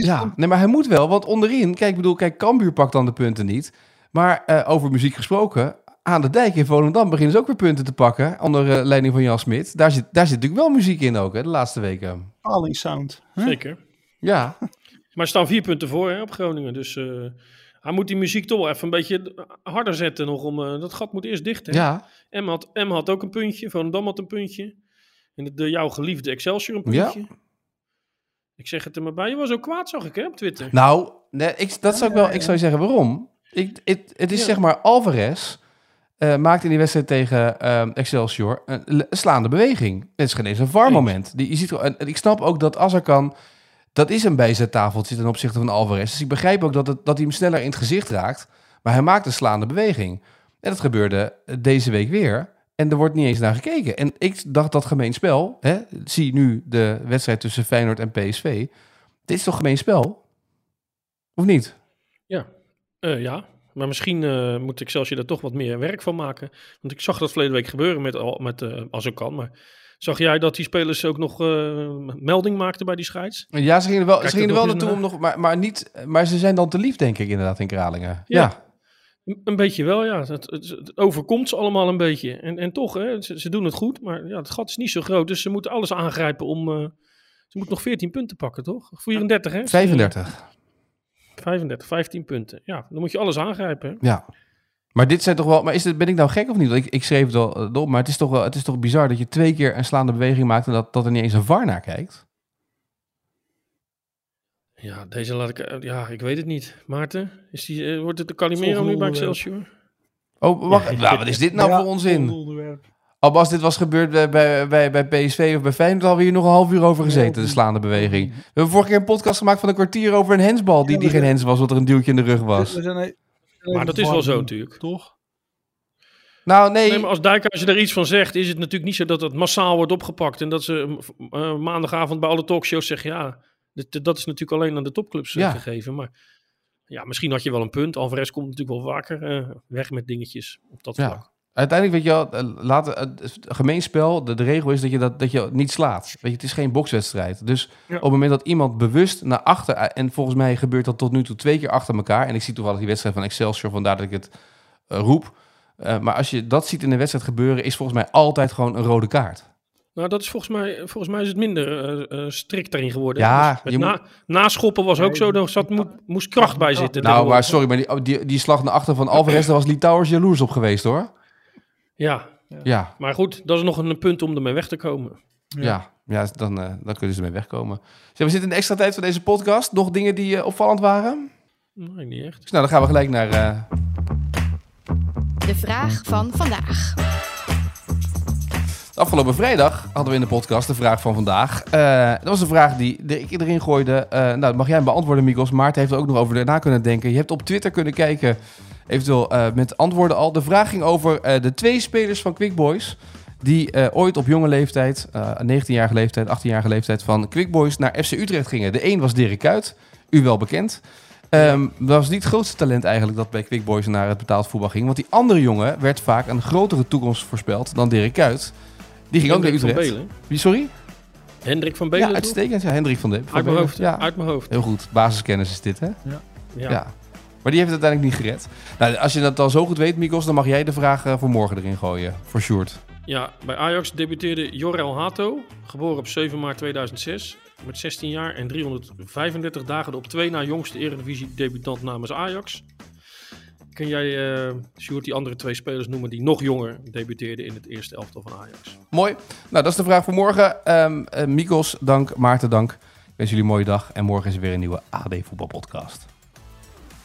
Speaker 7: Ja,
Speaker 4: nee, maar hij moet wel, want onderin, kijk, ik bedoel, kijk, Cambuur pakt dan de punten niet. Maar eh, over muziek gesproken, aan de dijk in Volendam beginnen ze ook weer punten te pakken, onder eh, leiding van Jan Smit. Daar zit, daar zit natuurlijk wel muziek in ook, hè, de laatste weken.
Speaker 7: Palingsound. hè?
Speaker 8: Zeker.
Speaker 4: Ja,
Speaker 8: Maar staan vier punten voor hè, op Groningen. Dus eh, hij moet die muziek toch wel even een beetje harder zetten nog. Om, eh, dat gat moet eerst dicht. Hè?
Speaker 4: ja,
Speaker 8: M had, M had ook een puntje. Volendam had een puntje. En de, de jouw geliefde Excelsior een puntje. Ik zeg het er maar bij. Je was ook kwaad, zag ik hè, op Twitter.
Speaker 4: nou, nee, ik, dat zou ik wel, ik zou je zeggen waarom. Ik, het, het is
Speaker 8: Ja.
Speaker 4: zeg maar, Alvarez eh, maakt in die wedstrijd tegen ehm, Excelsior een, slaande beweging. Het is geen eens een VAR-moment. Die, je ziet, wel- en, en ik snap ook dat Azarkan, dat is een bijzettafeltje ten opzichte van Alvarez. Dus ik begrijp ook dat, het, dat hij hem sneller in het gezicht raakt. Maar hij maakt een slaande beweging. En dat gebeurde eh, deze week weer. En er wordt niet eens naar gekeken. En ik dacht dat gemeen spel, hè, zie nu de wedstrijd tussen Feyenoord en PSV. Dit is toch gemeen spel? Of niet?
Speaker 8: Ja, Eh, ja. Maar misschien eh, moet Excelsior daar toch wat meer werk van maken. Want ik zag dat verleden week gebeuren met, al- met eh Azarkan. Maar zag jij dat die spelers ook nog eh, melding maakten bij die scheids?
Speaker 4: Ja, ze gingen er wel,
Speaker 8: Kijk
Speaker 4: ze gingen er wel naartoe om nog, maar, maar, niet, maar ze zijn dan te lief, denk ik, inderdaad, in Kralingen. Ja.
Speaker 8: Ja. Een- beetje wel, ja. Het, het, het overkomt ze allemaal een beetje. En, en toch, hè, ze, ze doen het goed. Maar ja, het gat is niet zo groot. Dus ze moeten alles aangrijpen om... ze moeten nog 14 punten pakken, toch? 34, hè?
Speaker 4: 35.
Speaker 8: 35, 15 punten. Ja, dan moet je alles aangrijpen.
Speaker 4: Ja. Maar dit zijn toch wel. Maar is het, ben ik nou gek of niet? Want Ik, ik schreef het al eh, op, maar het is, toch wel, het is toch bizar dat je twee keer een slaande beweging maakt en dat, dat er niet eens een VAR naar kijkt.
Speaker 8: Ja, deze laat ik... eh, Ja, ik weet het niet. Maarten, is die, eh, wordt het de Calimero nu bij. Excelsior?
Speaker 4: Oh, wacht. Nou, wat is dit nou
Speaker 7: Ja,
Speaker 4: voor onzin?
Speaker 7: Volgende onderwerp.
Speaker 4: Al als dit was gebeurd bij, bij, bij, bij PSV of bij Feyenoord, hadden we hier nog een half uur over gezeten, de slaande beweging. We hebben vorige keer een podcast gemaakt van een kwartier over een hensbal, die, die geen hens was, wat er een duwtje in de rug was.
Speaker 8: Maar dat is wel zo natuurlijk.
Speaker 7: Toch?
Speaker 4: Nou, nee.
Speaker 8: Nee, maar als Dijkhuis er iets van zegt, is het natuurlijk niet zo dat het massaal wordt opgepakt. En dat ze eh, maandagavond bij alle talkshows zeggen, ja, dit- dat is natuurlijk alleen aan de topclubs eh,
Speaker 4: Ja.
Speaker 8: gegeven. Maar ja, misschien had je wel een punt. Alvarez komt natuurlijk wel vaker eh, weg met dingetjes op dat
Speaker 4: Ja. Uiteindelijk, weet je wel, eh, laten, het gemeen spel, de, de regel is dat je, dat, dat je niet slaat. Weet je, het is geen bokswedstrijd. Dus
Speaker 8: Ja.
Speaker 4: op het moment dat iemand bewust naar achter, eh, en volgens mij gebeurt dat tot nu toe twee keer achter elkaar, en ik zie toevallig die wedstrijd van Excelsior, vandaar dat ik het eh, roep. Eh, maar als je dat ziet in een wedstrijd gebeuren, is volgens mij altijd gewoon een rode kaart.
Speaker 8: Nou, dat is volgens mij, volgens mij is het minder eh, eh, strikt daarin geworden.
Speaker 4: Ja,
Speaker 8: Dus
Speaker 4: je
Speaker 8: na, naschoppen was ook zo, er zat, moet, moest kracht bij zitten.
Speaker 4: Nou, maar sorry, maar die, die, die slag naar achter van Alvarez, daar was Litouwers jaloers op geweest hoor.
Speaker 8: Ja,
Speaker 4: Ja,
Speaker 8: maar goed, dat is nog een punt om ermee weg te komen.
Speaker 4: ja. ja, dan, eh, dan kunnen ze ermee wegkomen. Zeg, we zitten in de extra tijd van deze podcast. Nog dingen die eh, opvallend waren?
Speaker 8: Nee, niet echt.
Speaker 4: Dus nou, dan gaan we gelijk naar eh,
Speaker 12: De vraag van vandaag.
Speaker 4: Afgelopen vrijdag hadden we in de podcast de vraag van vandaag. Eh, dat was een vraag die ik erin gooide. Eh, nou, dat mag jij hem beantwoorden, Mikos. Maarten heeft er ook nog over na kunnen denken. Je hebt op Twitter kunnen kijken, eventueel eh, met antwoorden al. De vraag ging over eh, de twee spelers van Quick Boys... die eh, ooit op jonge leeftijd, eh 19-jarige leeftijd, 18-jarige leeftijd... van Quick Boys naar FC Utrecht gingen. De een was Dirk Kuyt, u wel bekend. Ehm, dat was niet het grootste talent eigenlijk dat bij Quick Boys naar het betaald voetbal ging. Want die andere jongen werd vaak een grotere toekomst voorspeld dan Dirk Kuyt. Die ging ook naar Utrecht.
Speaker 8: Belen.
Speaker 4: Wie, sorry?
Speaker 8: Hendrik van Belen,
Speaker 4: Ja, uitstekend. Ja, Hendrik van de. van
Speaker 8: Uit mijn hoofd,
Speaker 4: Ja,
Speaker 8: uit mijn hoofd.
Speaker 4: heel goed. Basiskennis is dit, hè?
Speaker 7: Ja.
Speaker 8: Ja.
Speaker 4: Ja. Maar die heeft het uiteindelijk niet gered. Nou, als je dat dan zo goed weet, Mikos, dan mag jij de vraag eh, voor morgen erin gooien. Voor Sjoerd.
Speaker 8: Ja, bij Ajax debuteerde Jorel Hato, geboren op 7 maart 2006, met 16 jaar en 335 dagen de op twee na jongste Eredivisie debutant namens Ajax. Kun jij, eh Sjoerd, die andere twee spelers noemen die nog jonger debuteerden in het eerste elftal van Ajax?
Speaker 4: Mooi. Nou, dat is de vraag voor morgen. Ehm eh, Mikos, dank. Maarten, dank. Ik wens jullie een mooie dag. En morgen is er weer een nieuwe AD Voetbalpodcast.